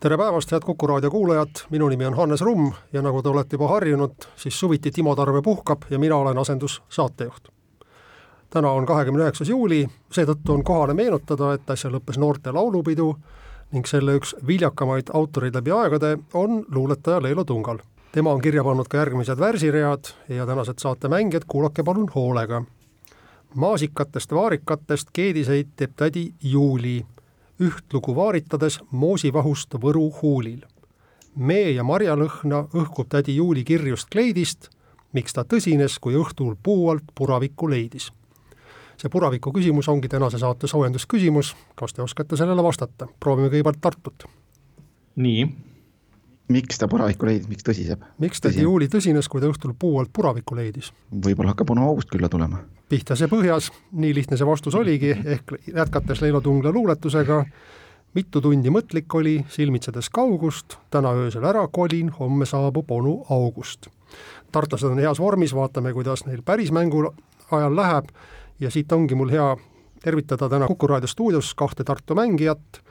tere päevast, head Kuku raadio kuulajad, minu nimi on Hannes Rumm ja nagu te olete juba harjunud, siis suviti Timo Tarve puhkab ja mina olen asendussaatejuht. täna on kahekümne üheksas juuli, seetõttu on kohane meenutada, et äsja lõppes noorte laulupidu ning selle üks viljakamaid autoreid läbi aegade on luuletaja Leelo Tungal. tema on kirja pannud ka järgmised värsiread ja tänased saate mängijad kuulake palun hoolega. maasikatest vaarikatest keediseid teeb tädi Juuli ühtlugu vaaritades moosivahust Võru huulil. mee ja marjalõhna õhkub tädi Juuli kirjust kleidist, miks ta tõsines, kui õhtul puu alt puravikku leidis. see puraviku küsimus ongi tänase saate soojendusküsimus, kas te oskate sellele vastata? proovime kõigepealt Tartut. nii miks ta puravikku leidis, miks tõsiseb? miks tädi Juuli tõsines, kui ta õhtul puu alt puravikku leidis? võib-olla hakkab onu august külla tulema. pihtas ja põhjas, nii lihtne see vastus oligi, ehk jätkates Leilo Tungla luuletusega, mitu tundi mõtlik oli, silmitsedes kaugust, täna öösel ära kolin, homme saabub onu august. tartlased on heas vormis, vaatame, kuidas neil päris mängu ajal läheb ja siit ongi mul hea tervitada täna Kuku raadio stuudios kahte Tartu mängijat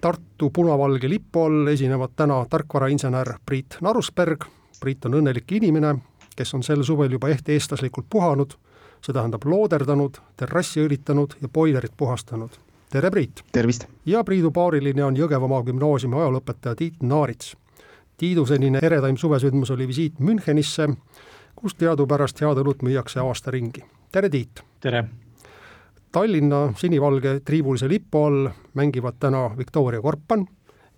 Tartu punavalge lipu all esinevad täna tarkvarainsener Priit Narusberg, Priit on õnnelik inimene, kes on sel suvel juba ehte-eestlaslikult puhanud, see tähendab looderdanud, terrassi õlitanud ja boilerit puhastanud. tere, Priit! tervist! ja Priidu paariline on Jõgevamaa gümnaasiumi ajalooõpetaja Tiit Naarits. Tiidu senine eredaim suvesündmus oli visiit Münchenisse, kus teadupärast head õlut müüakse aasta ringi. tere, Tiit! tere! Tallinna sinivalge triibulise lipu all mängivad täna Viktoria Korpan,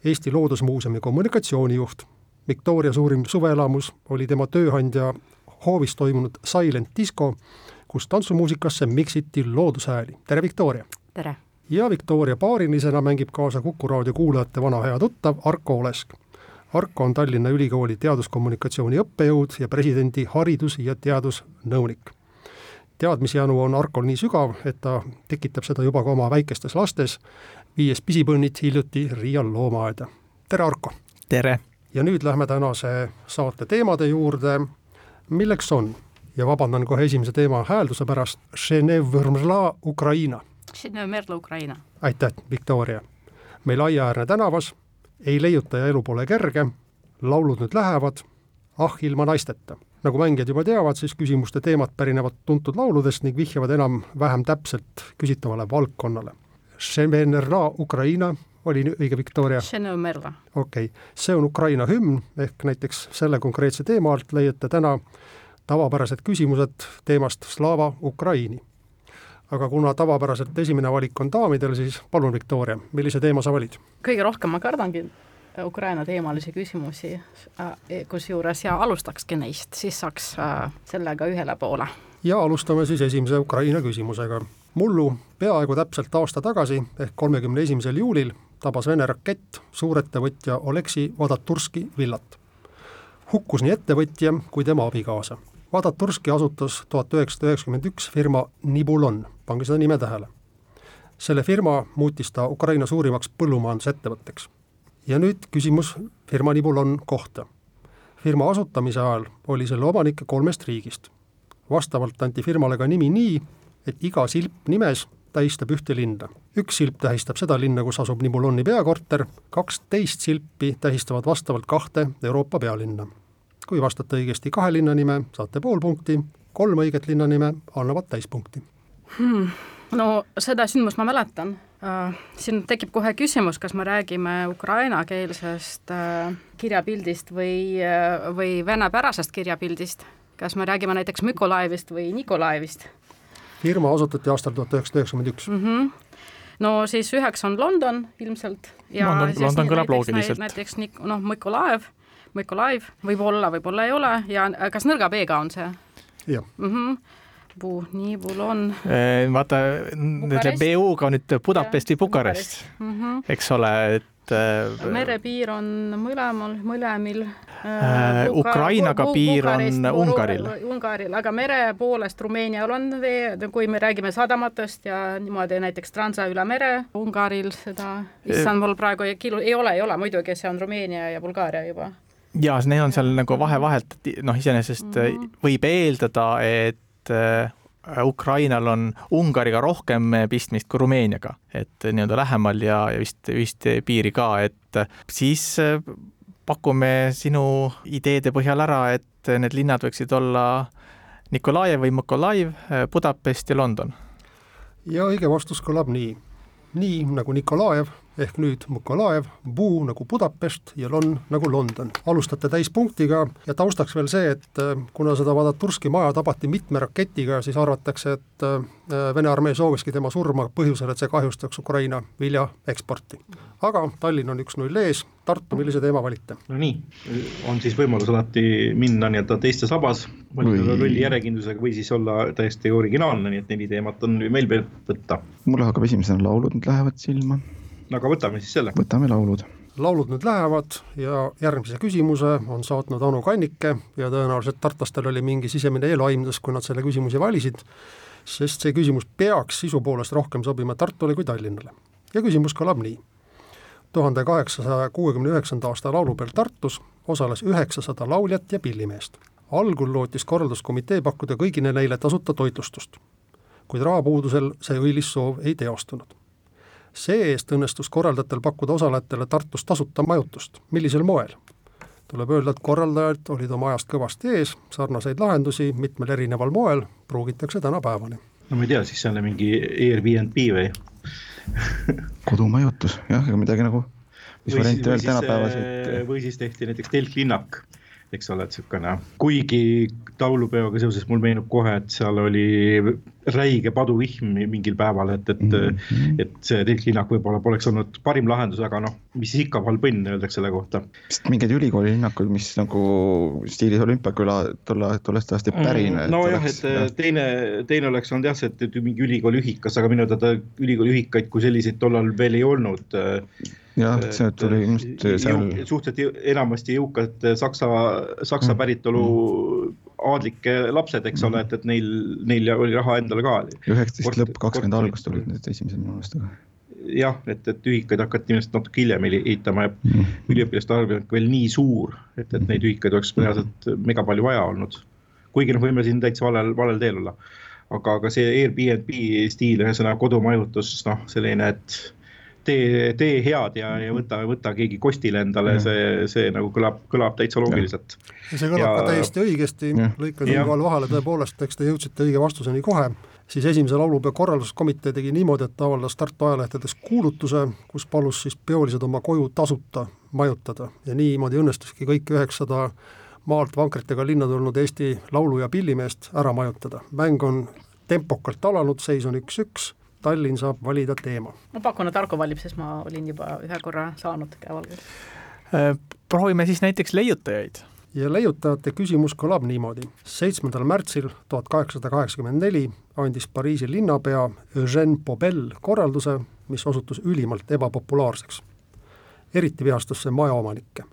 Eesti Loodusmuuseumi kommunikatsioonijuht. Viktoria suurim suveelamus oli tema tööandja hoovis toimunud Silent Disco, kus tantsumuusikasse miksiti loodushääli. tere, Viktoria! tere! ja Viktoria paarilisena mängib kaasa Kuku raadio kuulajate vana hea tuttav Arko Olesk. Arko on Tallinna Ülikooli teaduskommunikatsiooni õppejõud ja presidendi haridus- ja teadusnõunik teadmisjanu on Arkol nii sügav, et ta tekitab seda juba ka oma väikestes lastes, viies pisipõnnid hiljuti Riia loomaaeda. tere, Arko! tere! ja nüüd lähme tänase saate teemade juurde, milleks on, ja vabandan kohe esimese teema häälduse pärast, Ukraina. Ukraina. aitäh, Viktoria! meil Aiaäärne tänavas, ei leiuta ja elu pole kerge, laulud nüüd lähevad, ah ilma naisteta nagu mängijad juba teavad, siis küsimuste teemad pärinevad tuntud lauludest ning vihjavad enam-vähem täpselt küsitavale valdkonnale. Ukraina oli õige, Viktoria? okei okay., see on Ukraina hümn, ehk näiteks selle konkreetse teema alt leiate täna tavapärased küsimused teemast Slava Ukraini. aga kuna tavapäraselt esimene valik on daamidel, siis palun, Viktoria, millise teema sa valid? kõige rohkem ma kardangi Ukraina teemalisi küsimusi, äh, kusjuures ja alustakski neist, siis saaks äh, sellega ühele poole. ja alustame siis esimese Ukraina küsimusega. mullu peaaegu täpselt aasta tagasi ehk kolmekümne esimesel juulil tabas Vene rakett suurettevõtja Oleksi Vadaturski villat. hukkus nii ettevõtja kui tema abikaasa. Vadaturski asutas tuhat üheksasada üheksakümmend üks firma Nibulon, pange seda nime tähele. selle firma muutis ta Ukraina suurimaks põllumajandusettevõtteks ja nüüd küsimus firma Nibulon kohta. firma asutamise ajal oli selle omanik kolmest riigist. vastavalt anti firmale ka nimi nii, et iga silp nimes tähistab ühte linna. üks silp tähistab seda linna, kus asub Nibuloni peakorter, kaksteist silpi tähistavad vastavalt kahte Euroopa pealinna. kui vastate õigesti kahe linna nime, saate pool punkti, kolm õiget linna nime annavad täispunkti hmm.. No seda sündmust ma mäletan Uh, siin tekib kohe küsimus, kas me räägime ukrainakeelsest uh, kirjapildist või uh,, või venepärasest kirjapildist, kas me räägime näiteks Mykolaevist või Nikolaevist? firma asutati aastal tuhat üheksasada üheksakümmend üks. Mhm. no siis üheks on London ilmselt ja London, London kõlab loogiliselt. näiteks Nik-, noh, Mykolaev, Mykolaev võib-olla, võib-olla ei ole ja kas nõrga B-ga on see? jah mm. -hmm Bu, nii mul on. vaata, ütle BU-ga nüüd Budapesti Bukarest mm, -hmm. eks ole, et et merepiir on mõlemal, mõlemil äh, Ukrainaga piir on Ungaril. Ungaril, aga mere poolest Rumeenial on vee, kui me räägime sadamatest ja niimoodi näiteks Transa üle mere, Ungaril seda, issand, mul praegu ei, ei ole, ei ole muidugi, see on Rumeenia ja Bulgaaria juba ja neil on seal nagu vahe-vahelt, noh, iseenesest mm -hmm. võib eeldada, et Ukrainal on Ungariga rohkem pistmist kui Rumeeniaga, et nii-öelda lähemal ja, ja vist, vist piiri ka, et siis pakume sinu ideede põhjal ära, et need linnad võiksid olla Nikolajev või Mõkolaiv, Budapest ja London. ja õige vastus kõlab nii. nii nagu Nikolajev ehk nüüd Mykolaev, Buu nagu Budapest ja Lon nagu London. alustate täispunktiga ja taustaks veel see, et äh, kuna seda Vadaturski maja tabati mitme raketiga, siis arvatakse, et äh, Vene armee sooviski tema surma põhjusel, et see kahjustaks Ukraina vilja eksporti. aga Tallinn on üks-null ees, Tartu, millise teema valite? no nii, on siis võimalus alati minna nii-öelda teiste sabas, valida lolli järjekindlusega või siis olla täiesti originaalne, nii et neli teemat on meil veel võtta. mulle hakkab esimesena laulud nüüd lähevad silma no aga võtame siis selle. võtame laulud. laulud nüüd lähevad ja järgmise küsimuse on saatnud Anu Kannike ja tõenäoliselt tartlastel oli mingi sisemine eelaimus, kui nad selle küsimuse valisid, sest see küsimus peaks sisu poolest rohkem sobima Tartule kui Tallinnale. ja küsimus kõlab nii. tuhande kaheksasaja kuuekümne üheksanda aasta laulupeol Tartus osales üheksasada lauljat ja pillimeest. algul lootis korralduskomitee pakkuda kõigile neile tasuta toitlustust, kuid rahapuudusel see õilis soov ei teostunud see-eest õnnestus korraldajatel pakkuda osalejatele Tartus tasuta majutust, millisel moel? tuleb öelda, et korraldajad olid oma ajast kõvasti ees, sarnaseid lahendusi mitmel erineval moel pruugitakse tänapäevani. no ma ei tea, siis see on mingi Airbnb või kodumajutus, jah, ega midagi nagu, mis variante veel tänapäevaselt. või siis tehti näiteks telklinnak eks ole, et niisugune, kuigi taulupeoga seoses mul meenub kohe, et seal oli räige paduvihm mingil päeval, et, et mm, -hmm. et see tilklinnak võib-olla poleks olnud parim lahendus, aga noh, mis ikka, halb õnn öeldakse selle kohta. vist mingeid ülikooli linnakuid, mis nagu stiilis olümpiaküla tolle, tollest ajast ei pärine mm,. nojah, et jah. teine, teine oleks olnud jah, see, et mingi ülikooli ühikas, aga minu teada ülikooli ühikaid kui selliseid tollal veel ei olnud jah, see tuli ilmselt seal. suhteliselt enamasti jõukad saksa, saksa mm. päritolu mm. aadlike lapsed, eks ole, et, et neil, neil oli raha endale ka. üheksateist lõpp, kakskümmend algust olid need esimesed minu meelest, jah, et, et ühikaid hakati ilmselt natuke hiljem ehitama ja mm. üliõpilaste arv ei olnud veel nii suur, et, et neid ühikaid oleks reaalselt mega palju vaja olnud. kuigi noh, võime siin täitsa valel, valel teel olla. aga, aga see Airbnb stiil, ühesõnaga kodumajutus, noh, selline, et tee, tee head ja, ja võta, võta keegi kostile endale, see, see nagu kõlab, kõlab täitsa loogiliselt. ja see kõlab ja, ka täiesti õigesti, lõikan siinkohal vahele, tõepoolest, eks te jõudsite õige vastuseni kohe, siis esimese laulupeo korralduskomitee tegi niimoodi, et avaldas Tartu ajalehtedes kuulutuse, kus palus siis peolised oma koju tasuta majutada. Ja niimoodi õnnestuski kõik üheksasada maalt vankritega linna tulnud Eesti laulu- ja pillimeest ära majutada. mäng on tempokalt alanud, seis on üks-üks Tallinn saab valida teema. ma pakun, et Arko valib, sest ma olin juba ühe korra saanud käevalgust. Äh, proovime siis näiteks leiutajaid. ja leiutajate küsimus kõlab niimoodi. seitsmendal märtsil tuhat kaheksasada kaheksakümmend neli andis Pariisi linnapea Eugène Pobel korralduse, mis osutus ülimalt ebapopulaarseks. eriti vihastas see majaomanikke.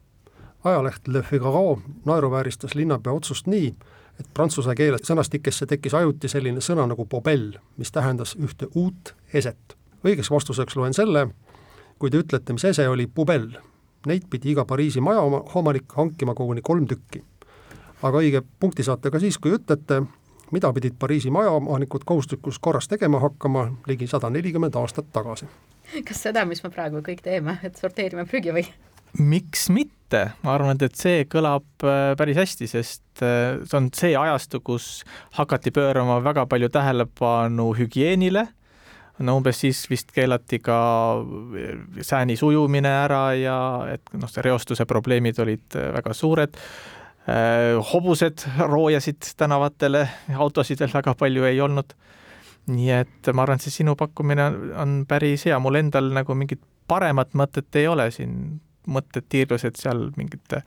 ajaleht Le Figaro naeruvääristas linnapea otsust nii, et prantsuse keele sõnastikesse tekkis ajuti selline sõna nagu pobell, mis tähendas ühte uut eset. õigeks vastuseks loen selle, kui te ütlete, mis ese oli pubell. Neid pidi iga Pariisi maja oma omanik hankima koguni kolm tükki. aga õige punkti saate ka siis, kui ütlete, mida pidid Pariisi majaomanikud kohustuslikus korras tegema hakkama ligi sada nelikümmend aastat tagasi. kas seda, mis me praegu kõik teeme, et sorteerime prügi või? Miks mitte, ma arvan, et, et see kõlab äh, päris hästi, sest äh, see on see ajastu, kus hakati pöörama väga palju tähelepanu hügieenile, no umbes siis vist keelati ka äh, säänis ujumine ära ja et noh, see reostuse probleemid olid väga suured, hobused roojasid tänavatele, autosid veel väga palju ei olnud. Nii et ma arvan, et see sinu pakkumine on päris hea, mul endal nagu mingit paremat mõtet ei ole siin mõtted tiirlesid seal mingite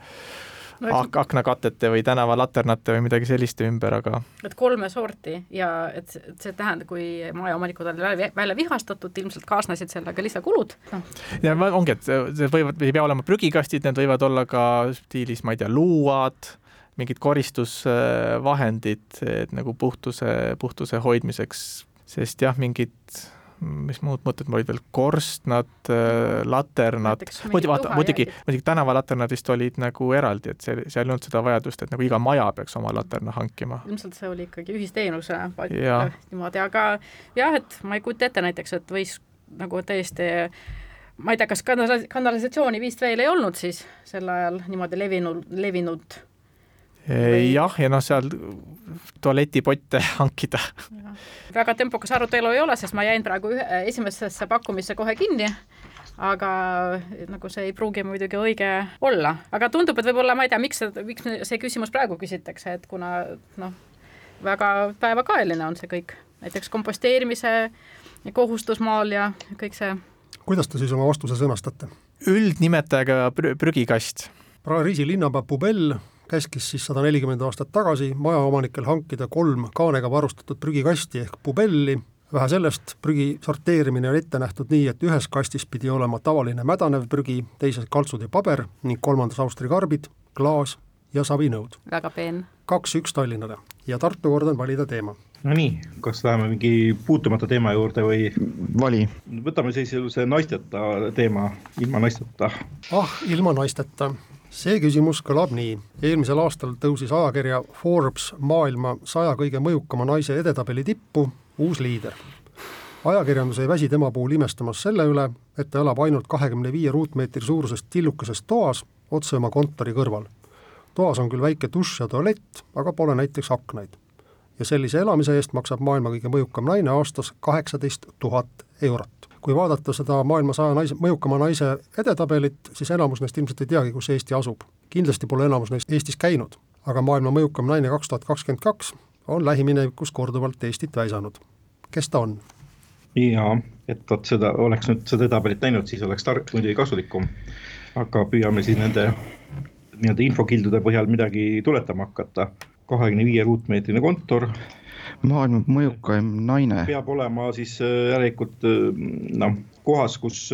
No ak aknakatete või tänavalaternate või midagi selliste ümber, aga et kolme sorti ja et see- et see tähendab, kui majaomanikud olid välja, välja vihastatud, ilmselt kaasnesid sellega lisakulud, noh, ja ongi, et see see võivad, ei pea olema prügikastid, need võivad olla ka stiilis, ma ei tea, luuad, mingid koristusvahendid, et nagu puhtuse, puhtuse hoidmiseks, sest jah, mingid mis muud mõtted mul olid veel, korstnad, laternad, Näiteks mingi muidu vaata, muidugi, muidugi tänavalaternad vist olid nagu eraldi, et see, seal ei olnud seda vajadust, et nagu iga maja peaks oma laterna hankima. ilmselt see oli ikkagi ühisteenusena niimoodi, aga jah, et ma ei kujuta ette näiteks, et võis nagu täiesti ma ei tea, kas kanal-, kanalisatsiooni vist veel ei olnud siis sel ajal niimoodi levinud, levinud Või- jah, ja noh, seal tualetipotte hankida. väga tempokas arutelu ei ole, sest ma jäin praegu ühe, esimesesse pakkumisse kohe kinni, aga nagu see ei pruugi muidugi õige olla. aga tundub, et võib-olla ma ei tea, miks see, miks see küsimus praegu küsitakse, et kuna noh, väga päevakajaline on see kõik, näiteks komposteerimise kohustus maal ja kõik see kuidas te siis oma vastuse sõnastate? üldnimetajaga prü prügikast. Pariisi linnapea Poubelle käskis siis sada nelikümmend aastat tagasi majaomanikel hankida kolm kaanega varustatud prügikasti ehk pubelli. vähe sellest, prügi sorteerimine on ette nähtud nii, et ühes kastis pidi olema tavaline mädanev prügi, teises kaltsud ja paber ning kolmandas Austria karbid, klaas ja savinõud. väga peen. kaks-üks Tallinnale ja Tartu kord on valida teema. Nonii, kas läheme mingi puutumata teema juurde või vali. võtame siis sellise naisteta teema, ilma naisteta. ah, ilma naisteta. See küsimus kõlab nii. eelmisel aastal tõusis ajakirja Forbes maailma saja kõige mõjukama naise edetabeli tippu uus liider. ajakirjandus ei väsi tema puhul imestamas selle üle, et ta elab ainult kahekümne viie ruutmeetri suurusest tillukeses toas otse oma kontori kõrval. toas on küll väike dušš ja tualett, aga pole näiteks aknaid. ja sellise elamise eest maksab maailma kõige mõjukam naine aastas kaheksateist tuhat eurot kui vaadata seda maailma saja naise, mõjukama naise edetabelit, siis enamus neist ilmselt ei teagi, kus Eesti asub. kindlasti pole enamus neist Eestis käinud, aga maailma mõjukam naine kaks tuhat kakskümmend kaks on lähiminevikus korduvalt Eestit väisanud. kes ta on? jaa, et vot seda, oleks nüüd seda tabelit näinud, siis oleks tark muidugi kasulikum. aga püüame siis nende nii-öelda infokildude põhjal midagi tuletama hakata. kahekümne viie ruutmeetrine kontor, maailma mõjukaim naine. peab olema siis äh, järelikult äh, noh, kohas, kus,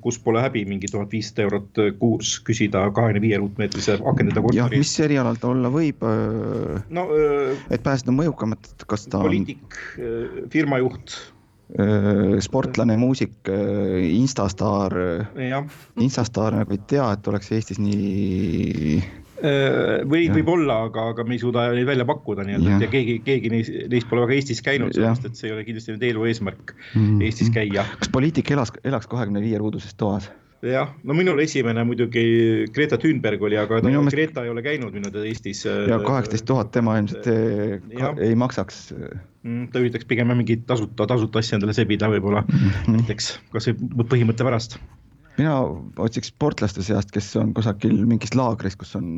kus pole häbi mingi tuhat viissada eurot kuus küsida kahekümne viie ruutmeetrise akendada kontori. mis erialal ta olla võib, no et pääseda mõjukamat, kas ta on poliitik, firmajuht, sportlane, muusik, instastaar, instastaar nagu ei tea, et oleks Eestis nii Äh, või Jah. võib-olla, aga, aga me ei suuda neid välja pakkuda nii-öelda Jah. ja keegi, keegi neist, neist pole väga Eestis käinud, sellepärast et see ei ole kindlasti nende elu eesmärk Mhm. Eestis käia. kas poliitik elas, elaks kahekümne viie ruuduses toas? jah, no minul esimene muidugi Greta Thunberg oli, aga ta, meelest- Greta ei ole käinud minu teada Eestis. ja kaheksateist tuhat tema ilmselt ka, Jah. ei maksaks. Mm, ta üritaks pigem mingit tasuta, tasuta asja endale sebida võib-olla Mhm. näiteks kasvõi põhimõtte pärast. Mina otsiks sportlaste seast, kes on kusagil mingis laagris, kus on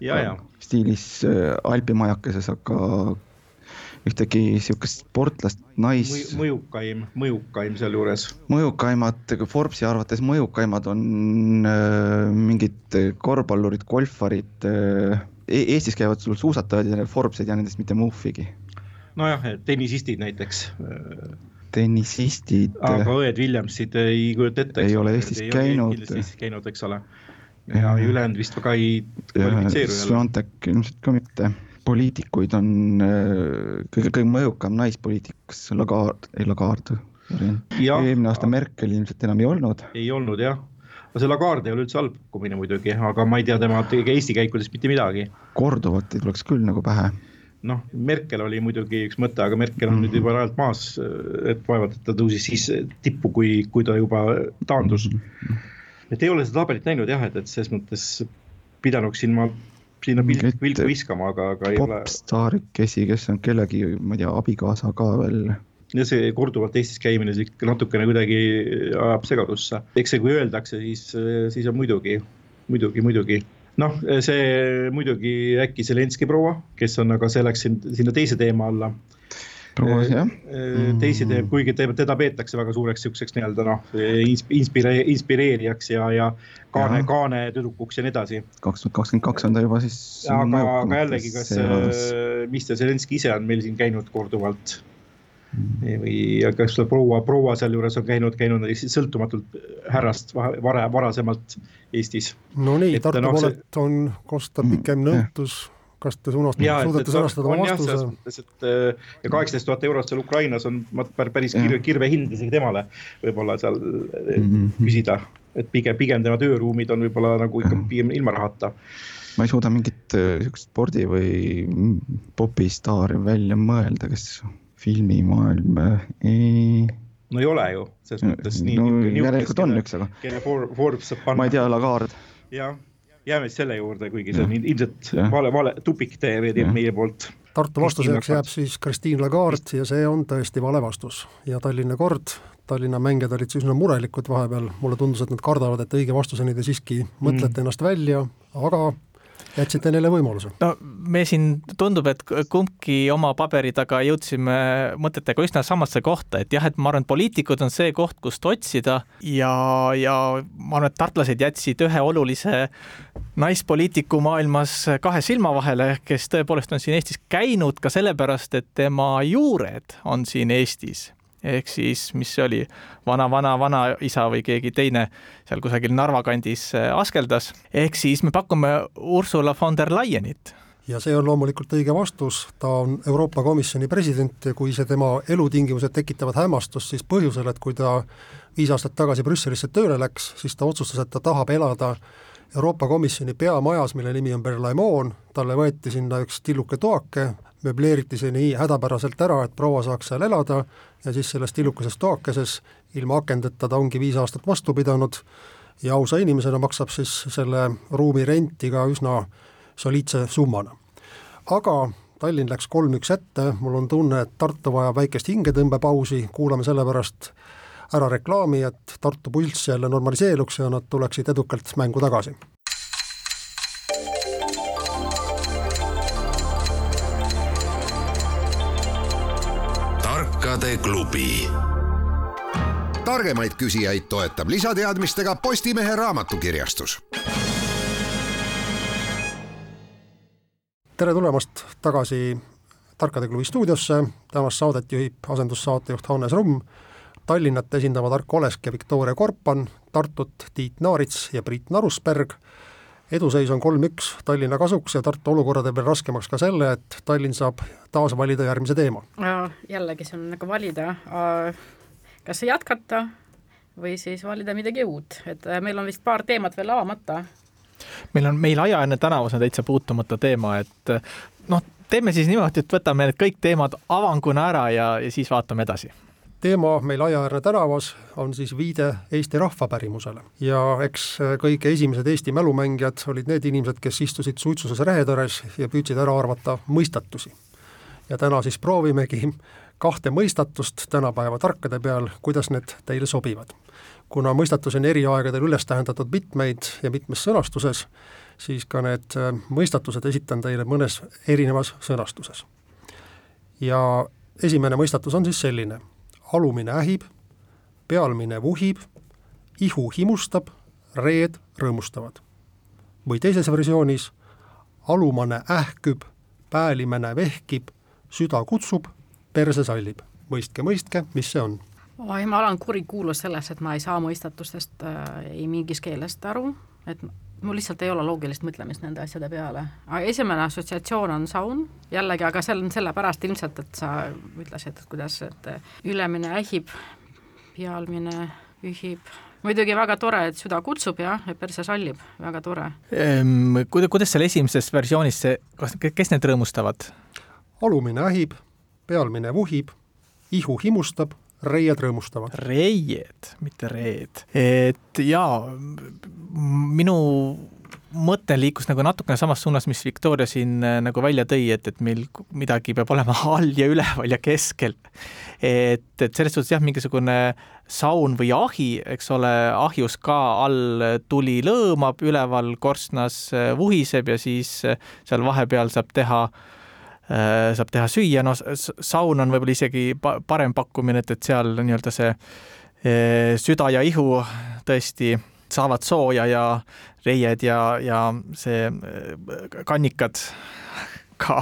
ja, ja stiilis äh, alpimajakeses, aga ühtegi sihukest sportlast, nais, mõjukaim, mõjukaim sealjuures. mõjukaimad, Forbesi arvates mõjukaimad on äh, mingid korvpallurid, golfarid äh, e. Eestis käivad sul suusatajad ja Forbes ei tea nendest mitte muhvigi. nojah, tennisistid näiteks, tennisistid. aga õed Williamsid ei kujuta ette. Ei ole Eestis käinud. kindlasti Eestis käinud, eks ole. ja ülejäänud vist väga ei kvalifitseeru. Sviontek ilmselt ka mitte. poliitikuid on äh, kõige, kõige mõjukam naispoliitik, kas Lagarde, ei Lagarde. Jah. eelmine aasta Merkel ilmselt enam ei olnud. ei olnud jah. aga see Lagarde ei ole üldse halb pakkumine muidugi, aga ma ei tea tema ega Eesti käikudest mitte midagi. korduvalt ei tuleks küll nagu pähe. Noh, Merkel oli muidugi üks mõte, aga Merkel on mm -hmm. nüüd juba rajalt maas, et vaevalt, et ta tõusis siis tippu, kui, kui ta juba taandus. -hmm. et ei ole seda tabelit näinud jah, et, et selles mõttes pidanuksin ma sinna pilk, vilku viskama, aga, aga ei ole. popstaarikesi, kes on kellegi, ma ei tea, abikaasa ka veel. ja see korduvalt Eestis käimine, ikka natukene kuidagi ajab segadusse. eks see, kui öeldakse, siis, siis on muidugi, muidugi, muidugi noh, see muidugi äkki Zelenski proua, kes on, aga see läks sinna teise teema alla. proovas jah. teisi teeb, kuigi teda peetakse väga suureks siukseks nii-öelda noh, inspire-, inspireerijaks ja, ja kaane, kaane tüdrukuks ja nii edasi. kaks tuhat kakskümmend kaks on ta juba siis. aga, aga jällegi, kas Mr Zelenskõi ise on meil siin käinud korduvalt mm. Või kas proua, proua sealjuures on käinud, käinud sõltumatult härrast vara, varasemalt Eestis. no nii, Tartu no, poolelt see... on kosta pikem nõutus mm kas te suunast, suudate sõnastada oma vastuse? äh, ja kaheksateist tuhat eurot seal Ukrainas on päris kirve, kirve hind isegi temale võib-olla seal mm -hmm. küsida, et pigem, pigem tema tööruumid on võib-olla nagu ikka pigem ilma rahata. ma ei suuda mingit äh, siukest spordi või popistaari välja mõelda, kes filmimaailm ei no ei ole ju, selles mõttes nii. no järelikult on üks, aga. kelle Forbes saab panna. ma ei tea, Lagarde. jah jääme selle juurde, kuigi see on ilmselt vale, vale tupiktee meie, meie poolt. Tartu vastuseks jääb siis Christine Lagarde ja see on tõesti vale vastus. ja Tallinna kord, Tallinna mängijad olid üsna murelikud vahepeal, mulle tundus, et nad kardavad, et õige vastuseni te siiski mõtlete mm. ennast välja, aga jätsite neile võimaluse? no me siin tundub, et kumbki oma paberi taga jõudsime mõtetega üsna samasse kohta, et jah, et ma arvan, et poliitikud on see koht, kust otsida ja, ja ma arvan, et tartlased jätsid ühe olulise naispoliitiku maailmas kahe silma vahele, kes tõepoolest on siin Eestis käinud ka sellepärast, et tema juured on siin Eestis ehk siis, mis see oli, vana-vana-vanaisa või keegi teine seal kusagil Narva kandis äh, askeldas, ehk siis me pakume Ursula von der Leyenit. Ja see on loomulikult õige vastus, ta on Euroopa Komisjoni president ja kui see tema elutingimused tekitavad hämmastust, siis põhjusel, et kui ta viis aastat tagasi Brüsselisse tööle läks, siis ta otsustas, et ta tahab elada Euroopa Komisjoni peamajas, mille nimi on Berlaimon, talle võeti sinna üks tilluke toake, möbleeriti see nii hädapäraselt ära, et proua saaks seal elada ja siis selles tillukeses toakeses ilma akendeta ta ongi viis aastat vastu pidanud ja ausa inimesena maksab siis selle ruumi renti ka üsna soliidse summana. aga Tallinn läks kolm-üks ette, mul on tunne, et Tartu vajab väikest hingetõmbepausi, kuulame sellepärast ära reklaami, et Tartu pulss jälle normaliseeruks ja nad tuleksid edukalt mängu tagasi. klubi. targemaid küsijaid toetab lisateadmistega Postimehe raamatukirjastus. tere tulemast tagasi Tarkade klubi stuudiosse, tänast saadet juhib asendussaatejuht Hannes Rumm, Tallinnat esindavad Arko Olesk ja Viktoria Korpan, Tartut Tiit Naarits ja Priit Narusberg eduseis on kolm-üks Tallinna kasuks ja Tartu olukorra teeb veel raskemaks ka selle, et Tallinn saab taas valida järgmise teema. jällegi, see on nagu valida, kas jätkata või siis valida midagi uut, et äh, meil on vist paar teemat veel avamata. meil on, meil Ajaenne tänavas on täitsa puutumata teema, et äh, noh, teeme siis niimoodi, et võtame need kõik teemad avanguna ära ja, ja siis vaatame edasi teema meil Aiaäärne tänavas on siis viide Eesti rahvapärimusele ja eks kõige esimesed Eesti mälumängijad olid need inimesed, kes istusid suitsuses rehetõres ja püüdsid ära arvata mõistatusi. ja täna siis proovimegi kahte mõistatust tänapäeva tarkade peal, kuidas need teile sobivad. kuna mõistatusi on eri aegadel üles tähendatud mitmeid ja mitmes sõnastuses, siis ka need mõistatused esitan teile mõnes erinevas sõnastuses. ja esimene mõistatus on siis selline alumine ähib, pealmine vuhib, ihu himustab, reed rõõmustavad. või teises versioonis alumane ähküb, päälimene vehkib, süda kutsub, perse sallib. mõistke, mõistke, mis see on? oi, ma olen kurikuulus selles, et ma ei saa mõistatustest äh, ei mingist keelest aru, et mul lihtsalt ei ole loogilist mõtlemist nende asjade peale. aga esimene assotsiatsioon on saun, jällegi, aga see on sellepärast ilmselt, et sa ütlesid, et kuidas, et ülemine ähib, pealmine ühib, muidugi väga tore, et süda kutsub ja, perse sallib, väga tore ehm,. Kuidas, kuidas seal esimeses versioonis see, kas, kes need rõõmustavad? alumine ähib, pealmine vuhib, ihu himustab, reied rõõmustavad. reied, mitte reed. et jaa, minu mõte liikus nagu natukene samas suunas, mis Victoria siin äh, nagu välja tõi, et, et meil midagi peab olema all ja üleval ja keskel. et, et selles suhtes jah, mingisugune saun või ahi, eks ole, ahjus ka all tuli lõõmab, üleval korstnas äh, vuhiseb ja siis äh, seal vahepeal saab teha äh, saab teha süüa, no saun on võib-olla isegi parem pakkumine, et, et seal nii-öelda see äh, süda ja ihu tõesti saavad sooja ja reied ja, ja see kannikad ka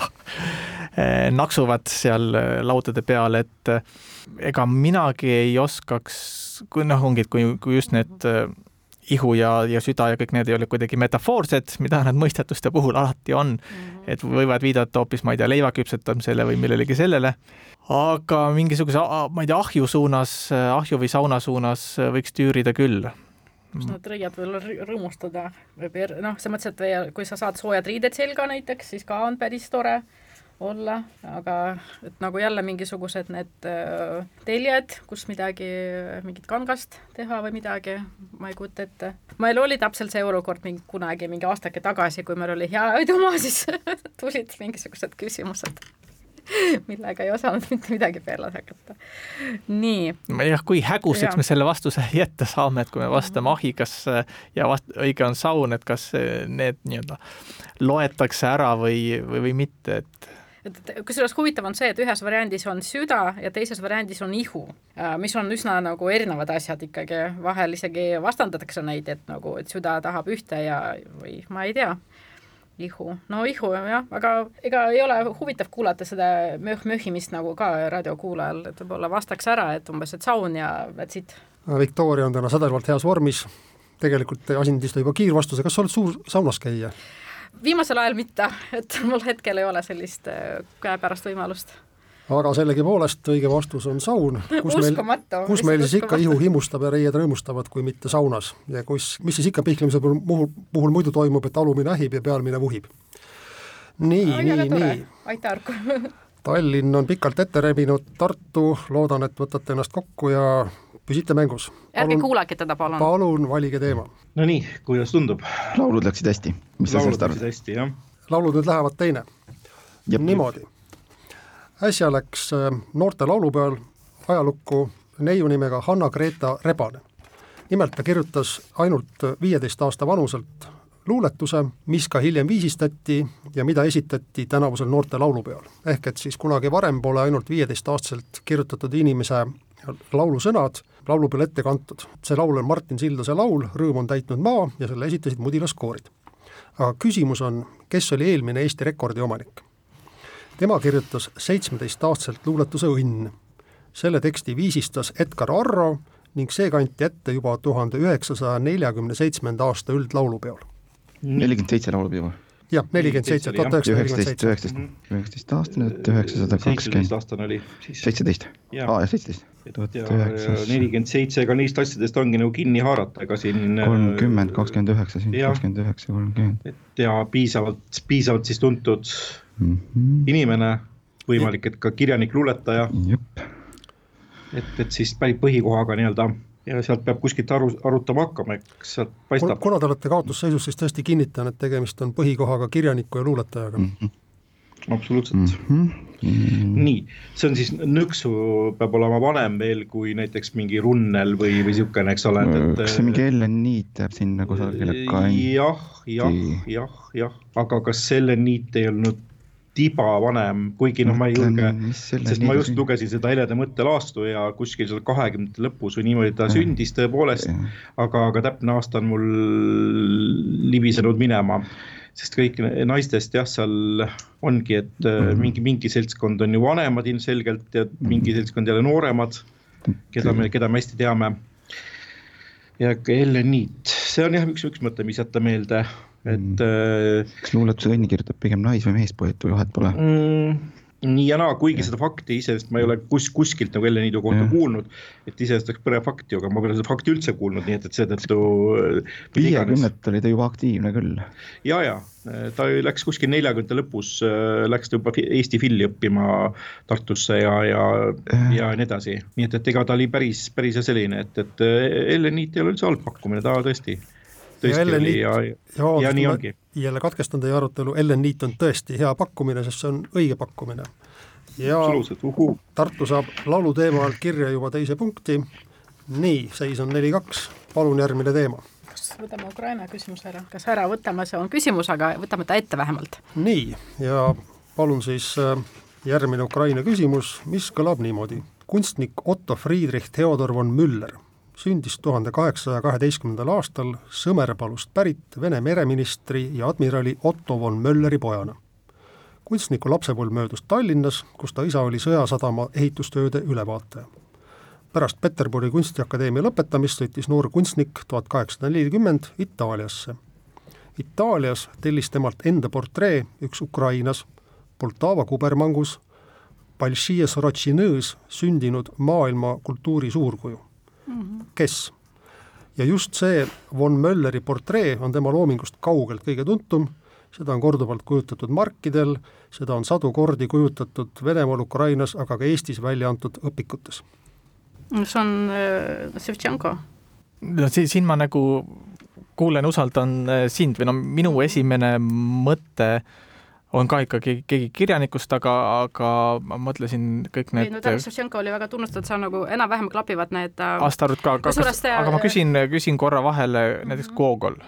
naksuvad seal laudade peal, et ega minagi ei oskaks, kui noh, ongi, et kui, kui just need ihu ja, ja süda ja kõik need ei ole kuidagi metafoorsed, mida nad mõistatuste puhul alati on mm. -hmm. et võivad viidata hoopis, ma ei tea, leiva küpsetamisele või millelegi sellele. aga mingisuguse, ma ei tea, ahju suunas, ahju või sauna suunas võiks tüürida küll kus nad reiad võib-olla rõõmustada või noh, selles mõttes, et kui sa saad soojad riided selga näiteks, siis ka on päris tore olla, aga et nagu jälle mingisugused need äh, teljed, kus midagi, mingit kangast teha või midagi, ma ei kujuta ette. meil oli täpselt see olukord mingi kunagi, mingi aastake tagasi, kui meil oli hea öötuma, siis tulid mingisugused küsimused millega ei osanud mitte midagi peale hakata. nii. jah, kui häguseks ja. me selle vastuse jätta saame, et kui me vastame ahi, kas ja vast-, õige on saun, et kas need nii-öelda loetakse ära või, või, või mitte, et et kusjuures huvitav on see, et ühes variandis on süda ja teises variandis on ihu, äh, mis on üsna nagu erinevad asjad ikkagi, vahel isegi vastandatakse neid, et nagu, et süda tahab ühte ja, või ma ei tea, ihu, no ihu jah, aga ega ei ole huvitav kuulata seda möh-möhimist nagu ka raadiokuulajal, et võib-olla vastaks ära, et umbes, et saun ja that's it. Victoria on täna sädevalt heas vormis, tegelikult asindis ta juba kiirvastuse, kas sa oled suur saunas käija? Viimasel ajal mitte, et mul hetkel ei ole sellist äh, käepärast võimalust. aga sellegipoolest õige vastus on saun, kus meil, kus meil siis ikka ihu himustab ja reied rõõmustavad, kui mitte saunas ja kus, mis siis ikka pihklemise puhul, puhul muidu toimub, et alumine ähib ja pealmine vuhib. nii, nii, nii. aitäh, Arko Tallinn on pikalt ette rebinud Tartu, loodan, et võtate ennast kokku ja püsite mängus. ärge kuulake teda, palun. palun valige teema. Nonii, kuidas tundub? laulud läksid hästi. laulud läksid hästi, jah. laulud nüüd lähevad teine. niimoodi. äsja läks äh, noorte laulupeol ajalukku neiu nimega Hanna-Greta Rebane. nimelt ta kirjutas ainult viieteist aasta vanuselt luuletuse, mis ka hiljem viisistati ja mida esitati tänavusel noorte laulupeol. ehk et siis kunagi varem pole ainult viieteistaastaselt kirjutatud inimese laulusõnad laulupeol ette kantud. see laul on Martin Sildase laul Rõõm on täitnud maa ja selle esitasid mudilaskoorid. aga küsimus on, kes oli eelmine Eesti rekordi omanik? tema kirjutas seitsmeteistaastaselt luuletuse Õnn. selle teksti viisistas Edgar Arro ning see kanti ette juba tuhande üheksasaja neljakümne seitsmenda aasta üldlaulupeol. Nelikümmend seitse laulupidu jah, nelikümmend seitse, tuhat üheksasada nelikümmend seitse. üheksateist, üheksateist aastane, tuhat üheksasada kakskümmend. aastane oli siis. seitseteist, aa jah, seitseteist. nelikümmend seitse, ega neist asjadest ongi nagu kinni haarata, ega siin. Äh, kolmkümmend, kakskümmend üheksa, siin kakskümmend üheksa, kolmkümmend. et ja piisavalt, piisavalt siis tuntud mm -hmm. inimene, võimalik, et ka kirjanik, luuletaja. et, et siis põhikohaga nii-öelda ja sealt peab kuskilt aru, arutama hakkama, eks sealt paistab. kuna te olete kaotusseisus, siis tõesti kinnitan, et tegemist on põhikohaga kirjaniku ja luuletajaga mm. -hmm absoluutselt mm. -hmm. Mm -hmm. nii, see on siis nõksu peab olema vanem veel kui näiteks mingi Runnel või, või niisugune, eks ole. kas see mingi Ellen Niit jääb sinna kusagile kanti? jah, jah, jah, jah, aga kas Ellen Niit ei olnud tiba vanem, kuigi noh, ma ei julge, sest ma just lugesin seda Helede mõttelaastu ja kuskil seal kahekümnendate lõpus või niimoodi ta sündis tõepoolest, aga, aga täpne aasta on mul libisenud minema sest kõik naistest jah, seal ongi, et mm -hmm. mingi, mingi seltskond on ju vanemad ilmselgelt ja mingi mhm. seltskond jälle nooremad, keda me, keda me hästi teame. ja Ellen Niit, see on jah, üks, üks mõte, mis jätta meelde et mm.. Äh, kas luuletuse õnni kirjutab pigem nais- või meespoeet või vahet pole mm,? nii ja naa, kuigi ja. seda fakti iseenesest ma ei ole kus, kuskilt nagu Ellen Niidu kohta ja. kuulnud, et iseenesest oleks põnev fakti, aga ma pole seda fakti üldse kuulnud, nii et, et seetõttu. Äh, viiekümnendat oli ta juba aktiivne küll. ja, ja ta läks kuskil neljakümnendate lõpus, äh, läks ta juba Eesti filli õppima Tartusse ja, ja, ja nii edasi, nii et, et ega ta oli päris, päris selline, et, et Ellen Niit ei ole üldse halb pakkumine, ta tõesti tõesti ja oli ja, ja, ja nii ongi. jälle katkestan teie arutelu, Ellen Niit on tõesti hea pakkumine, sest see on õige pakkumine. ja Tartu saab laulu teema all kirja juba teise punkti. nii, seis on neli-kaks, palun järgmine teema. kas võtame Ukraina küsimuse ära, kas ära võtame, see on küsimus, aga võtame ta ette vähemalt. nii, ja palun siis äh, järgmine Ukraina küsimus, mis kõlab niimoodi. kunstnik Otto Friedrich Theodor von Müller sündis tuhande kaheksasaja kaheteistkümnendal aastal Sõmerpalust pärit Vene mereministri ja admirali Otto von Mölleri pojana. kunstniku lapsepõlv möödus Tallinnas, kus ta isa oli Sõjasadama ehitustööde ülevaataja. pärast Peterburi kunstiakadeemia lõpetamist sõitis noor kunstnik tuhat kaheksasada nelikümmend Itaaliasse. Itaalias tellis temalt enda portree üks Ukrainas, Poltava kubermangus, Balšije Sorotšinõõs sündinud maailma kultuuri suurkuju mm. -hmm. kes? ja just see von Mölleri portree on tema loomingust kaugelt kõige tuntum, seda on korduvalt kujutatud markidel, seda on sadu kordi kujutatud Venemaal, Ukrainas, aga ka Eestis välja antud õpikutes. see on äh, Ševtšenko. no siin, siin ma nagu kuulen, usaldan äh, sind või no minu esimene mõte äh, on ka ikkagi keegi kirjanikust, aga, aga ma mõtlesin kõik need. ei no Taras Ševtšenko oli väga tunnustatud, seal nagu enam-vähem klapivad need. Äh, aastaarvud ka, aga, kas, aga ma küsin, küsin korra vahele näiteks mhm. Gogol.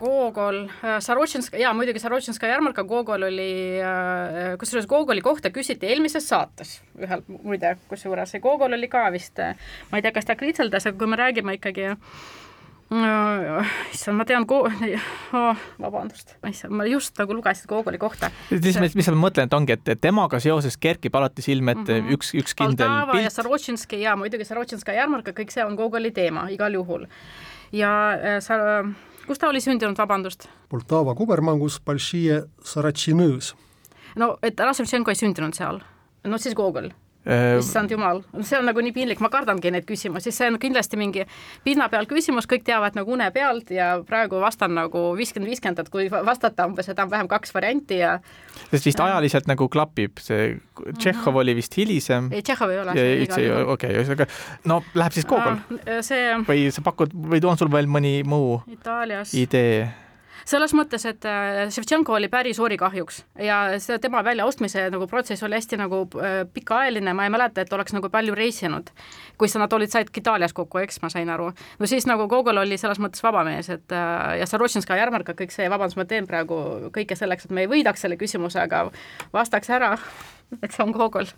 Gogol, äh, Sarotšinska, jaa muidugi Sarotšinska jarmarka, Gogol oli, äh, kusjuures Gogoli kohta küsiti eelmises saates ühel muide, kusjuures see Gogol oli ka vist, ma ei tea, kas ta kritseldas, aga kui me räägime ikkagi issand, ma tean ko-, oh, vabandust, issand, ma just nagu lugesin Gogoli kohta. mis, mis, mis ma mõtlen, et ongi, et temaga seoses kerkib alati silme ette mm -hmm. üks, üks kindel Poltava pilt. ja Sarotšinski ja muidugi Sarotšinska jarmarka, kõik see on Gogoli teema igal juhul. ja äh, sa, kus ta oli sündinud, vabandust? Poltava kubermangus Balšije Saratšinõõs. no, et Rassovtšenko ei sündinud seal, no siis Gogol issand jumal, see on nagu nii piinlik, ma kardangi neid küsimusi, see on kindlasti mingi pinna peal küsimus, kõik teavad nagu une pealt ja praegu vastan nagu viiskümmend, viiskümmend, et kui vastata umbes enam-vähem kaks varianti ja sest vist ajaliselt nagu klapib, see Tšehhov mhm. oli vist hilisem. ei, Tšehhov ei ole. üldse ei ole, okei, ühesõnaga no läheb siis Gogol. see või sa pakud või on sul veel mõni muu Itaalias. idee? Selles mõttes, et Ševtšenko äh, oli päris suuri kahjuks ja see tema väljaostmise nagu protsess oli hästi nagu äh, pikaajaline, ma ei mäleta, et oleks nagu palju reisinud. kui nad olid, said Itaalias kokku, eks ma sain aru. no siis nagu Gogol oli selles mõttes vaba mees, et äh, ja Sarotšinska järmarka, kõik see, vabandust, ma teen praegu kõike selleks, et me ei võidaks selle küsimuse, aga vastaks ära, et see on Gogol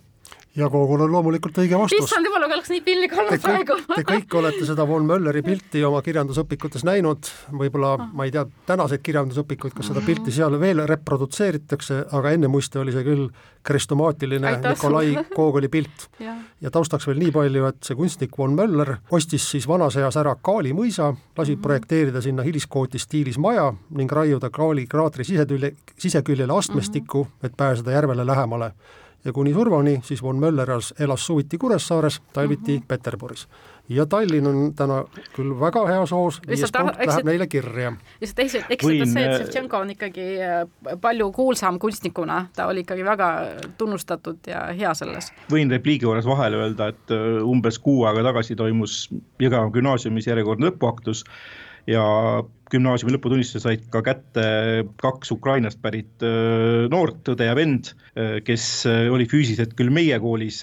ja Gogol on loomulikult õige vastus. issand jumal, aga oleks nii piinlik olnud praegu Te kõik olete seda von Mölleri pilti oma kirjandusõpikutes näinud, võib-olla ah. ma ei tea, tänaseid kirjandusõpikuid, kas seda pilti seal veel reprodutseeritakse, aga enne muiste oli see küll krestomaatiline Nikolai Gogoli pilt. ja. ja taustaks veel nii palju, et see kunstnik von Möller ostis siis vanas eas ära Kaali mõisa, lasi mm -hmm. projekteerida sinna hiliskooti stiilis maja ning raiuda Kaali kraatri sisetülje, siseküljele astmestikku mm, -hmm. et pääseda järvele lähemale ja kuni surmani siis von Möller elas suviti Kuressaares, talviti mm -hmm. Peterburis. ja Tallinn on täna küll väga heas hoos, viies punkt läheb neile kirja. lihtsalt eksida see, et Ševtšenko on ikkagi äh, palju kuulsam kunstnikuna, ta oli ikkagi väga tunnustatud ja hea selles. võin repliigi juures vahele öelda, et äh, umbes kuu aega tagasi toimus Jõgeva gümnaasiumis järjekordne lõpuaktus ja gümnaasiumi lõputunnistuse said ka kätte kaks Ukrainast pärit noort õde ja vend, kes olid füüsiliselt küll meie koolis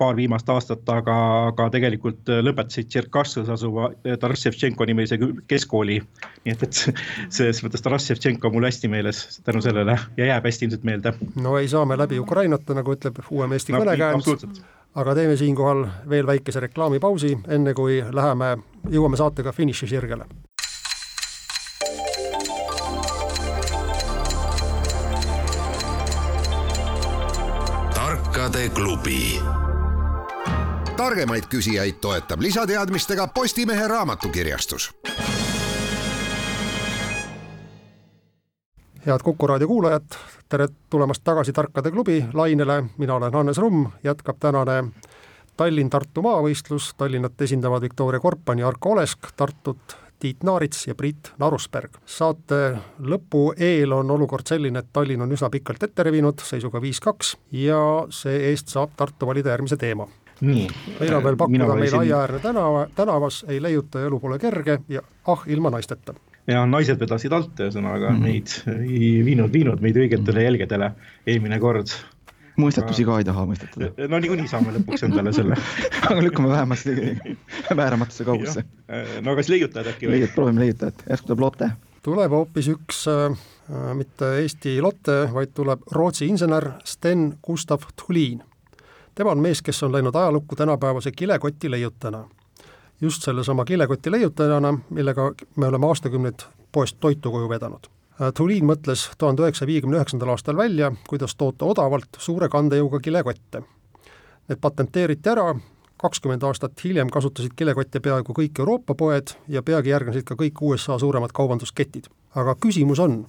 paar viimast aastat, aga, aga tegelikult lõpetasid Tšerkassas asuva Taras Ševtšenko nimelise keskkooli. nii et, et selles mõttes Taras Ševtšenko mul hästi meeles tänu sellele ja jääb hästi ilmselt meelde. no ei saa me läbi Ukrainata, nagu ütleb uuem Eesti no, kõnekäänd aga teeme siinkohal veel väikese reklaamipausi, enne kui läheme, jõuame saatega finišisirgele. Raamatuklubi. targemaid küsijaid toetab lisateadmistega Postimehe raamatukirjastus. head Kuku raadio kuulajad, tere tulemast tagasi Tarkade klubi lainele, mina olen Hannes Rumm, jätkab tänane Tallinn-Tartu maavõistlus, Tallinnat esindavad Viktoria Korpan ja Arko Olesk, Tartut Tiit Naarits ja Priit Narusberg. saate lõpu eel on olukord selline, et Tallinn on üsna pikalt ette revinud, seisuga viis-kaks, ja see-eest saab Tartu valida järgmise teema. nii. meil on veel pakkuda meil aiaäärne tänava, tänavas, ei leiuta ja elu pole kerge ja ah, ilma naisteta ja naised vedasid alt, ühesõnaga mm -hmm. meid ei viinud, viinud meid õigetele jälgedele eelmine kord mõistatusi ka ei taha mõistetada. no niikuinii saame lõpuks endale selle aga lükkame vähemasti vääramatuse kaugusse. no kas leiutajad äkki või? leiut-, proovime leiutajat, järsku tuleb loop tähe. tuleb hoopis üks äh, mitte Eesti Lotte, vaid tuleb Rootsi insener Sten Gustav Thulin. tema on mees, kes on läinud ajalukku tänapäevase kilekoti leiutajana. just sellesama kilekoti leiutajana, millega me oleme aastakümneid poest toitu koju vedanud Thulin mõtles tuhande üheksasaja viiekümne üheksandal aastal välja, kuidas toota odavalt suure kandejõuga kilekotte. Need patenteeriti ära, kakskümmend aastat hiljem kasutasid kilekotte peaaegu kõik Euroopa poed ja peagi järgnesid ka kõik USA suuremad kaubandusketid. aga küsimus on,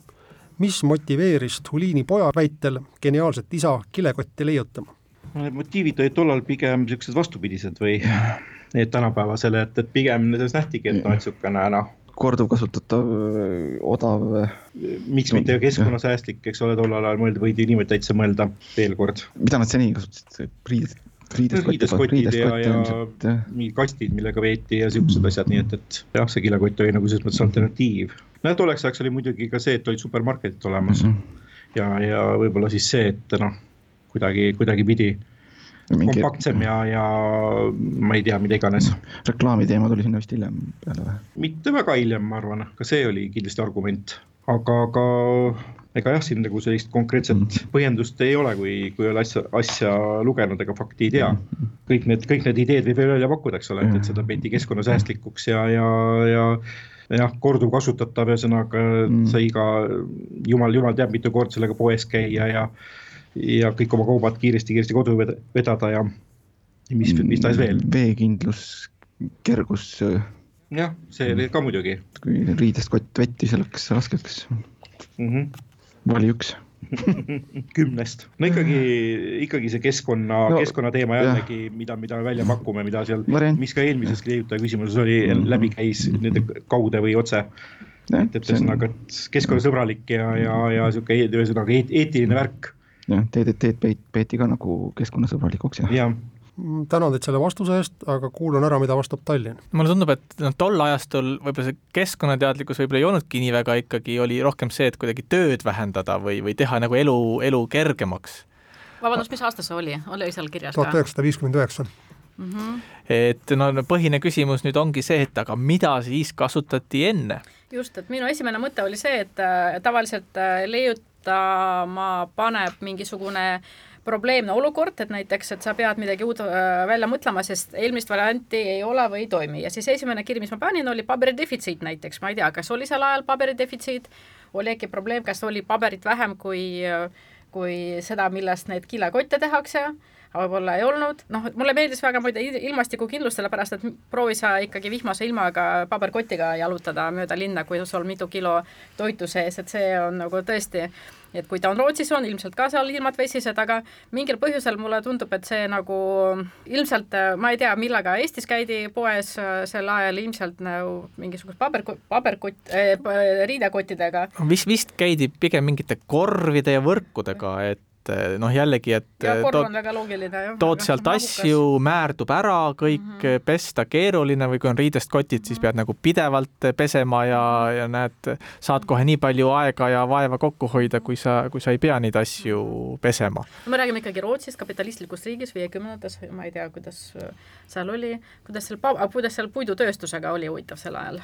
mis motiveeris Thulini poja väitel geniaalset isa kilekotti leiutama? Need motiivid olid tollal pigem niisugused vastupidised või need tänapäevasele, et, et pigem selles nähtigi, et noh, et niisugune noh, korduvkasutatav, odav. miks mitte keskkonnasäästlik, eks ole, tollal ajal mõelda, võidi niimoodi täitsa mõelda veel kord. mida nad seni kasutasid, riided? riideskotid ja, ja mingid kastid, millega veeti ja siuksed asjad, nii et, et jah, see kilekott oli nagu selles mõttes alternatiiv. no tolleks ajaks oli muidugi ka see, et olid supermarketid olemas mm. -hmm. ja, ja võib-olla siis see, et noh, kuidagi, kuidagipidi Mingi... kompaktsem ja, ja ma ei tea, mida iganes. reklaamiteema tuli sinna vist hiljem peale või? mitte väga hiljem, ma arvan, ka see oli kindlasti argument, aga, aga ega jah, siin nagu sellist konkreetset mm -hmm. põhjendust ei ole, kui, kui ei ole asja, asja lugenud ega fakti ei tea. -hmm. kõik need, kõik need ideed võib veel välja pakkuda, eks ole, et, et seda peeti keskkonnasäästlikuks ja, ja, ja jah, korduvkasutatav, ühesõnaga mm. sai ka jumal, jumal teab mitu korda sellega poes käia ja ja kõik oma kaubad kiiresti-kiiresti kodu vedada ja mis, mis tahes veel. veekindlus, kergus. jah, see oli ka muidugi. kui riidest kott vetti, see läks raskeks mm. -hmm. vali üks kümnest, no ikkagi, ikkagi see keskkonna no,, keskkonnateema jällegi, mida, mida me välja pakume, mida seal, mis ka eelmises leiutaja küsimuses oli mm, -hmm. läbi käis nende kaude või otse. et, et ühesõnaga, et keskkonnasõbralik ja, ja, ja sihuke ühesõnaga eetiline värk jah, DDT-d peeti ka nagu keskkonnasõbralikuks ja. jah mm, tänan teid selle vastuse eest, aga kuulan ära, mida vastab Tallinn. mulle tundub, et noh, tol ajastul võib-olla see keskkonnateadlikkus võib-olla ei olnudki nii väga, ikkagi oli rohkem see, et kuidagi tööd vähendada või, või teha nagu elu, elu kergemaks. vabandust, mis aasta see oli, oli seal kirjas ka? tuhat üheksasada viiskümmend üheksa. Mhm. et no põhine küsimus nüüd ongi see, et aga mida siis kasutati enne? just, et minu esimene mõte oli see, et äh, tavaliselt äh, leiut-, ma paneb mingisugune probleemne olukord, et näiteks, et sa pead midagi uut äh, välja mõtlema, sest eelmist varianti ei ole või ei toimi. Ja siis esimene kiri, mis ma panin, oli paberidefitsiit näiteks, ma ei tea, kas oli sel ajal paberidefitsiit, oli äkki probleem, kas oli paberit vähem kui, kui seda, millest neid kilekotte tehakse aga võib-olla ei olnud, noh, mulle meeldis väga muide ilmastikukindlus, sellepärast et proovi sa ikkagi vihmase ilmaga paberkotiga jalutada mööda linna, kui sul mitu kilo toitu sees, et see on nagu tõesti et kui ta on Rootsis, on ilmselt ka seal ilmad vesised, aga mingil põhjusel mulle tundub, et see nagu ilmselt, ma ei tea, millega Eestis käidi poes sel ajal, ilmselt nagu mingisugust paber, paberkott äh,, riidekottidega. vist, vist käidi pigem mingite korvide ja võrkudega, et et eh, noh, jällegi, et ja, eh, tood, loogiline, tood sealt asju, määrdub ära, kõik mm -hmm. pesta keeruline või kui on riidest kotid, siis mm -hmm. pead nagu pidevalt pesema ja, ja näed, saad kohe nii palju aega ja vaeva kokku hoida, kui sa, kui sa ei pea neid asju pesema. me räägime ikkagi Rootsist, kapitalistlikus riigis viiekümnendates, ma ei tea, kuidas äh, seal oli, kuidas seal, kuidas seal puidutööstusega oli huvitav sel ajal?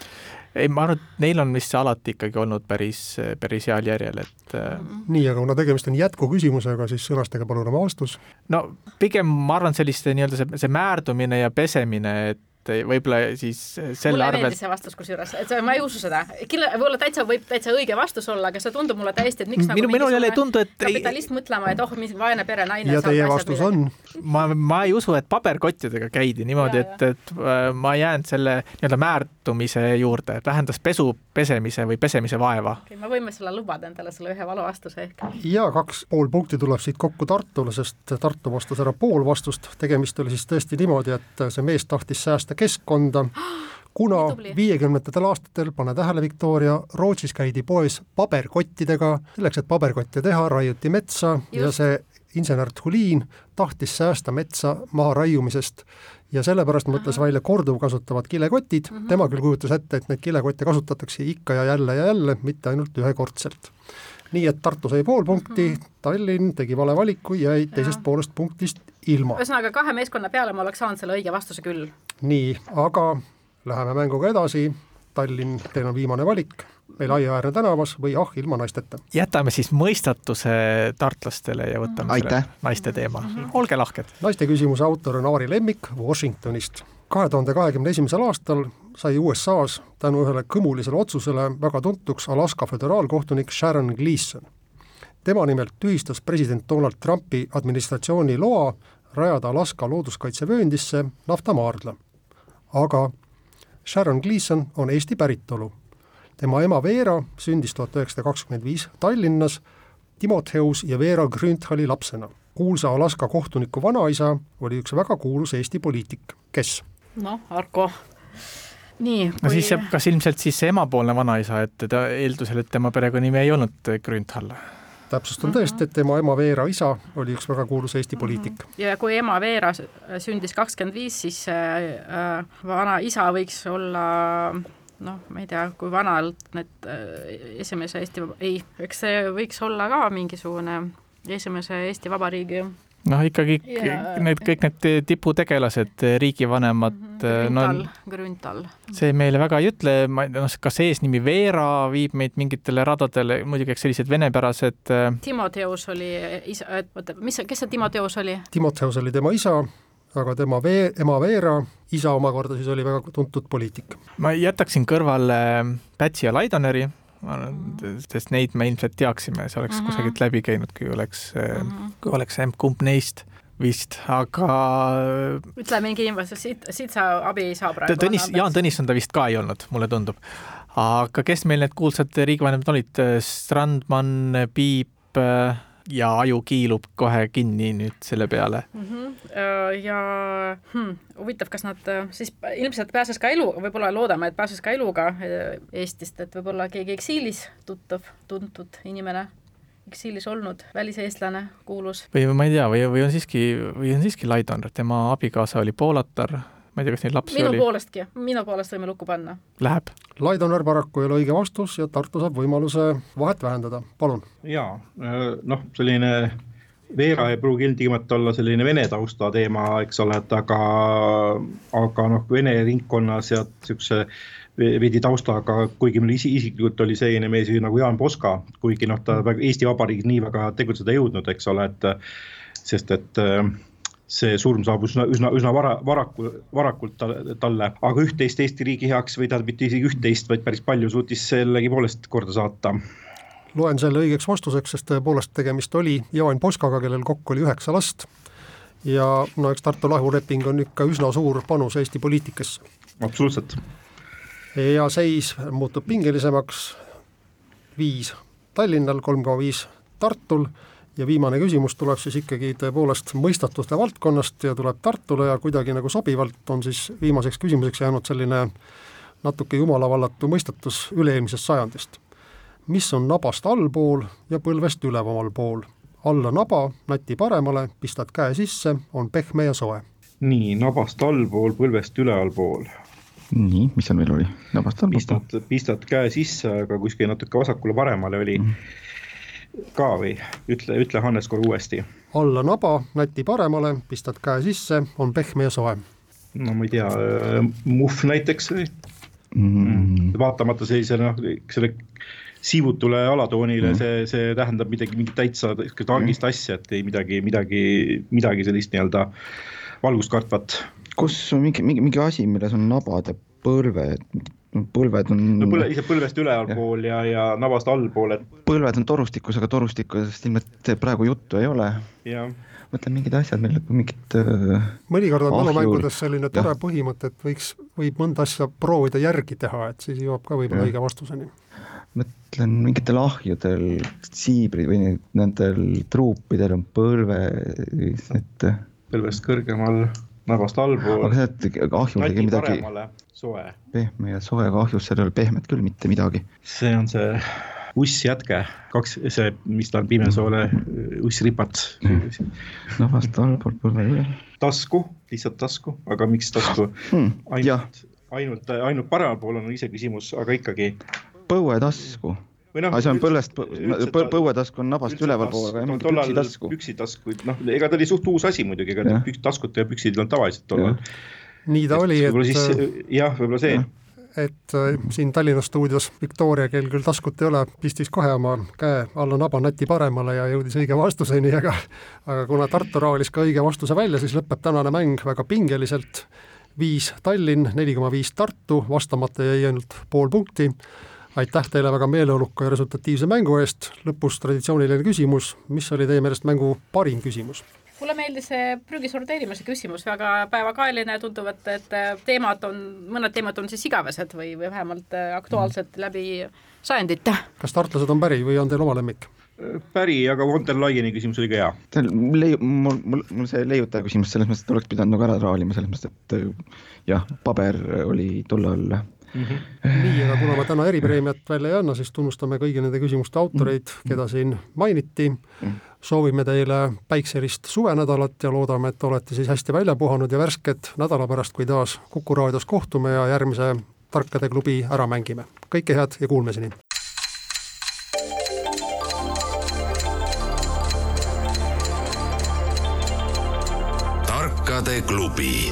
ei, ma arvan, et neil on vist see alati ikkagi olnud päris, päris heal järjel, et mm. -hmm. nii, aga kuna tegemist on jätkuküsimusega, küsimusega, siis sõnastage palun oma vastus. no pigem ma arvan, selliste nii-öelda see, see määrdumine ja pesemine, et et võib-olla siis selle mulle arvelt. see vastus kusjuures, et ma ei usu seda. võib-olla täitsa võib täitsa õige vastus olla, aga see tundub mulle täiesti, et miks nagu minu, minul jälle ei tundu, et kapitalist mõtlema, et oh, mis vaene pere naine. ja teie vastus on? ma, ma ei usu, et paberkottidega käidi niimoodi, et, et äh, ma jään selle nii-öelda määrdumise juurde, et vähendas pesu, pesemise või pesemise vaeva okay,. me võime selle lubada endale, selle ühe valu vastuse ehk. ja kaks pool punkti tuleb siit kokku Tartule, sest Tartu vastas ära pool vastust, tegemist oli siis tõesti niimoodi, et see mees tahtis säästa keskkonda, kuna viiekümnendatel aastatel, pane tähele, Victoria, Rootsis käidi poes paberkottidega, selleks, et paberkotte teha, raiuti metsa Just. ja see insener Thulin tahtis säästa metsa maha raiumisest ja sellepärast mõtles välja korduvkasutavad kilekotid mm, -hmm. tema küll kujutas ette, et neid kilekotte kasutatakse ikka ja jälle ja jälle, mitte ainult ühekordselt. nii et Tartu sai pool punkti mm, -hmm. Tallinn tegi vale valiku, jäi teisest poolest punktist ilma. ühesõnaga kahe meeskonna peale ma oleks saanud selle õige vastuse küll nii, aga läheme mänguga edasi. Tallinn, teil on viimane valik, meil Aiaäärne tänavas või Ah ilma naisteta. jätame siis mõistatuse tartlastele ja võtame Aitäh. selle naiste teema, olge lahked. naiste küsimuse autor on Aari Lemmik Washingtonist. kahe tuhande kahekümne esimesel aastal sai USA-s tänu ühele kõmulisele otsusele väga tuntuks Alaska föderaalkohtunik Sharon Gleason. tema nimelt tühistas president Donald Trumpi administratsiooni loa rajada Alaska looduskaitsevööndisse naftamaardla. Aga Sharon Gleason on Eesti päritolu. tema ema Veera sündis tuhat üheksasada kakskümmend viis Tallinnas Timotheus ja Veera Grünthali lapsena. kuulsa Alaska kohtuniku vanaisa oli üks väga kuulus Eesti poliitik, kes? noh, Arko, nii. no siis jääb kas ilmselt siis see emapoolne vanaisa, et ta eeldusel, et tema perekonnanimi ei olnud Grünthal täpsustan tõesti, et tema ema Veera isa oli üks väga kuulus Eesti poliitik. ja kui ema Veera sündis kakskümmend viis, siis äh, vana isa võiks olla noh, ma ei tea, kui vanalt need äh, esimese Eesti, ei, eks see võiks olla ka mingisugune esimese Eesti Vabariigi noh, ikkagi Ja- need kõik need tiputegelased, riigivanemad Grünthal no no,, Grünthal. see meile väga ei ütle, ma ei tea, noh, kas see eesnimi Veera viib meid mingitele radadele, muidugi eks sellised venepärased äh, Timoteus oli isa, et oota, mis, kes see Timoteus oli? Timotheus oli tema isa, aga tema vee-, ema Veera isa omakorda siis oli väga tuntud poliitik. ma jätaksin kõrvale Pätsi ja Laidoneri, sest neid me ilmselt teaksime, see oleks mm Mhm. -hmm. kusagilt läbi käinud, kui oleks mm, Mhm. -hmm. kui oleks emb-kumb neist vist, aga ütle mingi info, sest siit, siit sa abi ei saa praegu. Tõnis, Jaan Tõnisson ta vist ka ei olnud, mulle tundub. aga kes meil need kuulsad riigivanemad olid, Strandman, Piip äh, ja aju kiilub kohe kinni nüüd selle peale. mm. -hmm. ja hmm, huvitav, kas nad äh, siis ilmselt pääses ka elu, võib-olla loodame, et pääses ka eluga äh, Eestist, et võib-olla keegi eksiilis tuttav, tuntud inimene, eksiilis olnud väliseestlane, kuulus. või ma ei tea, või, või on siiski, või on siiski Laidon, tema abikaasa oli poolatar, ma ei tea, kas neid lapsi minu oli, poolestki, minu poolest võime lukku panna. läheb. Laidoner paraku ei ole õige vastus ja Tartu saab võimaluse vahet vähendada, palun. jaa, noh, selline Veera ei pruugi ilmtingimata olla selline vene tausta teema, eks ole, et aga, aga noh, vene ringkonnas ja niisuguse veidi taustaga, kuigi mul isi, isiklikult oli selline mees nagu Jaan Poska, kuigi noh, ta väga Eesti Vabariigis nii väga tegutseda ei jõudnud, eks ole, et sest et äh, see surm saabus üsna, üsna, üsna vara, varaku, varakult talle, aga üht-teist Eesti riigi heaks või tähendab mitte isegi üht-teist, vaid päris palju suutis sellegipoolest korda saata loen selle õigeks vastuseks, sest tõepoolest tegemist oli Jaan Poskaga, kellel kokku oli üheksa last. ja no eks Tartu rahuleping on ikka üsna suur panus Eesti poliitikasse. absoluutselt. ja seis muutub pingelisemaks, viis Tallinnal, kolm koma viis Tartul ja viimane küsimus tuleb siis ikkagi tõepoolest mõistatuste valdkonnast ja tuleb Tartule ja kuidagi nagu sobivalt on siis viimaseks küsimuseks jäänud selline natuke jumalavallatu mõistatus üle-eelmisest sajandist. mis on nabast allpool ja põlvest üleval pool? alla naba, nati paremale, pistad käe sisse, on pehme ja soe. nii, nabast allpool, põlvest ülevalpool. nii, mis seal veel oli? nabast allpool? pistad, pistad käe sisse, aga kuskil natuke vasakule-paremale oli mm. -hmm. Ka või? ütle, ütle Hannes korra uuesti. alla naba, nati paremale, pistad käe sisse, on pehme ja soe. no ma ei tea, muhv näiteks mm.. vaatamata sellisele noh, selle siivutule alatoonile mm. see, see tähendab midagi, mingit täitsa targist mm. asja, et ei midagi, midagi, midagi sellist nii-öelda valgust kartvat. kus on mingi, mingi, mingi asi, milles on nabad ja põlved, põlved on. no põle, ise põlvest ülevalpool ja, ja, ja nabast allpool, et. põlved on torustikus, aga torustikust ilmselt praegu juttu ei ole. mõtlen mingid asjad, mille mingit äh, mõnikord on mälumängudes selline tore ja. põhimõte, et võiks, võib mõnda asja proovida järgi teha, et siis jõuab ka võib-olla õige vastuseni. mõtlen mingitel ahjudel, siibrid või nendel truupidel on põlve, et põlvest kõrgemal, nabast allpool. aga see, et ahjus ei midagi. soe. pehme ja soe, aga ahjus seal ei ole pehmet küll mitte midagi. see on see ussjätke, kaks, see, mis ta on, pimesoole ussripat. nabast allpool, põlve üle. tasku, lihtsalt tasku, aga miks tasku hmm,? ainult, ainult, ainult paremal pool on iseküsimus, aga ikkagi. põuetasku No, aga see on põllest, põuetasku on nabast ülevalpool, aga ei mingit püksitasku. püksitasku, noh, ega ta oli suht uus asi muidugi, ega ja. taskud ja püksid ei olnud tavaliselt tollal. nii ta oli, et. siis, jah, võib-olla see. et äh, siin Tallinna stuudios Viktoria, kel küll taskut ei ole, pistis kohe oma käe alla naba nati paremale ja jõudis õige vastuseni, aga aga kuna Tartu raalis ka õige vastuse välja, siis lõpeb tänane mäng väga pingeliselt. viis Tallinn, neli koma viis Tartu, vastamata jäi ainult pool punkti. Aitäh teile väga meeleoluka ja resultatiivse mängu eest. lõpus traditsiooniline küsimus, mis oli teie meelest mängu parim küsimus? mulle meeldis see prügi sorteerimise küsimus, väga päevakajaline, tunduvad, et teemad on, mõned teemad on siis igavesed või, või vähemalt aktuaalsed mm. läbi sajandite. kas tartlased on päri või on teil oma lemmik? päri, aga von der Leyeni küsimus oli ka hea. leiu-, mul, mul, mul see leiutaja küsimus selles mõttes, et oleks pidanud nagu ära traalima, selles mõttes, et jah, paber oli tollal mm. -hmm. nii, aga kuna ma täna eripreemiat välja ei anna, siis tunnustame kõigi nende küsimuste autoreid, keda siin mainiti. -hmm soovime teile päikselist suvenädalat ja loodame, et olete siis hästi välja puhanud ja värsked nädala pärast, kui taas Kuku raadios kohtume ja järgmise Tarkade klubi ära mängime. kõike head ja kuulmiseni! tarkade klubi